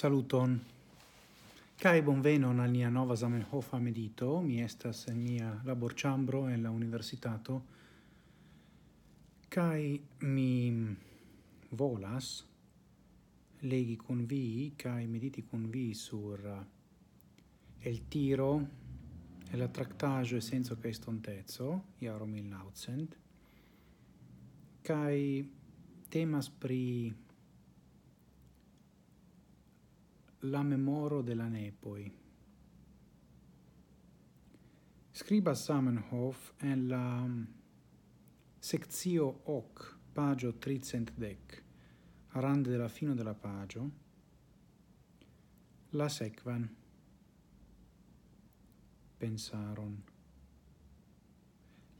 Saluton. Kai bonvenon al nia nova Zamenhof medito, mi estas en nia laborĉambro en la universitato. Kai mi volas legi con vi kai mediti con vi sur eh, el tiro e la tractaggio e senso che estontezzo iaro 1900 kai temas pri la memoro de la nepoi. Scriba Samenhof en la sectio hoc, pagio tricentdec, rande de la fino della pagio, la sequan pensaron.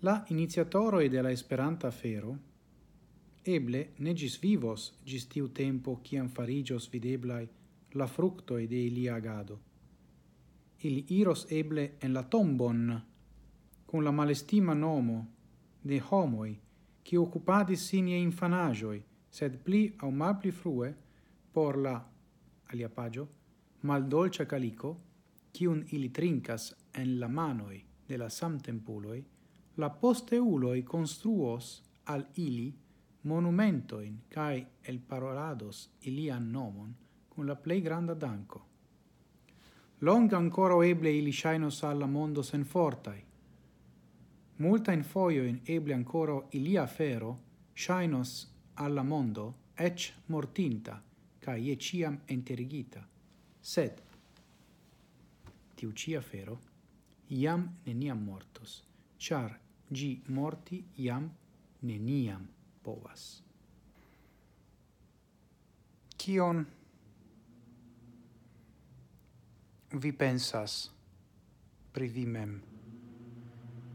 La iniziatoroi de la Esperanta fero eble ne gis vivos gis tiu tempo ciam farigios videblai la fructo de ilia agado. Ili iros eble en la tombon, con la malestima nomo de homoi, qui occupadis sine infanagioi, sed pli au malpli frue, por la, alia pagio, maldolcia calico, cium ili trincas en la manoi de la samtempuloi, la posteuloi construos al ili monumentoin cae el parolados ilian nomon, cun la plei granda danco. Longa ancora eble ili shainos alla mondo sen fortai. Multa in foio in eble ancora ilia fero shainos alla mondo ec mortinta, ca ie ciam enterigita. Sed, tiu cia fero, iam neniam mortos, char gi morti iam neniam povas. Kion vi pensas pri vi mem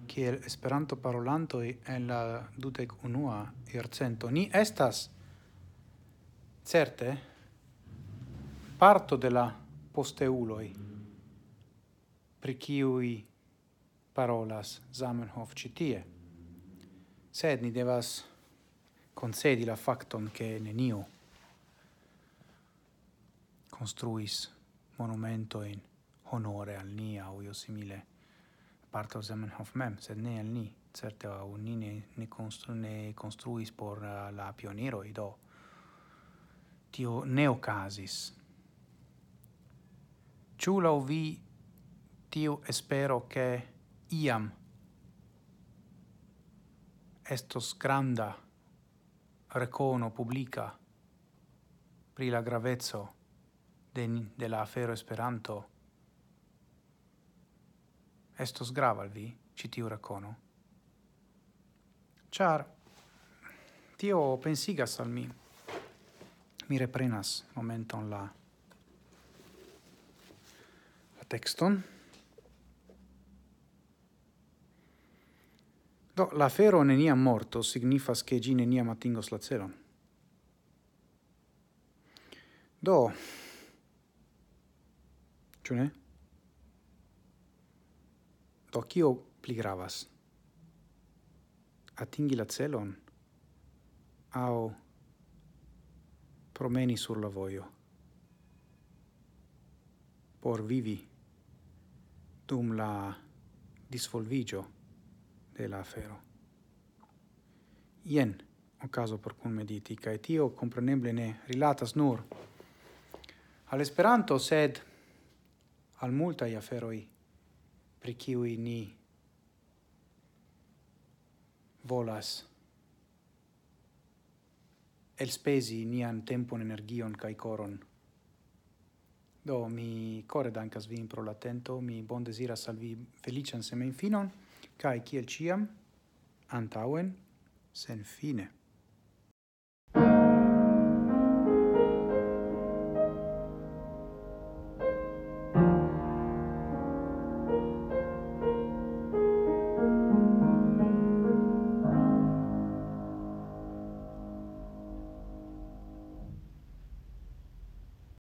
kiel Esperanto parolanto en la dudek unua jarcento ni estas certe parto de la posteuloi pri kiui parolas Zamenhof citie. sed ni devas concedi la facton che nenio construis monumento in honore al ni au io simile. Parto Zamenhof mem, sed ne al ni, certe au ni ne, ne, constru, ne construis por uh, la pionero do. Tio ne ocasis. Ciu lau vi tio espero che iam estos granda recono publica pri la gravezzo de, de la afero Esperanto estos grava al vi citiu racono. Char tio pensigas al mi. Mi reprenas momenton la la texton. Do, la fero neniam morto signifas che gi neniam atingos la celon. Do, Ĉu ne? Do kio pli gravas? Atingi la celon Au promeni sur la vojo por vivi dum la disvolvigio de la afero. Ien caso por cun mediti, cae tio compreneble ne rilatas nur al Esperanto, sed al multa aferoj, pri kiui ni volas el spesi nian tempon, energion kai koron. Do, mi core dankas vin pro latento mi bon desira salvi felician semen finon kai kiel ciam antauen sen fine.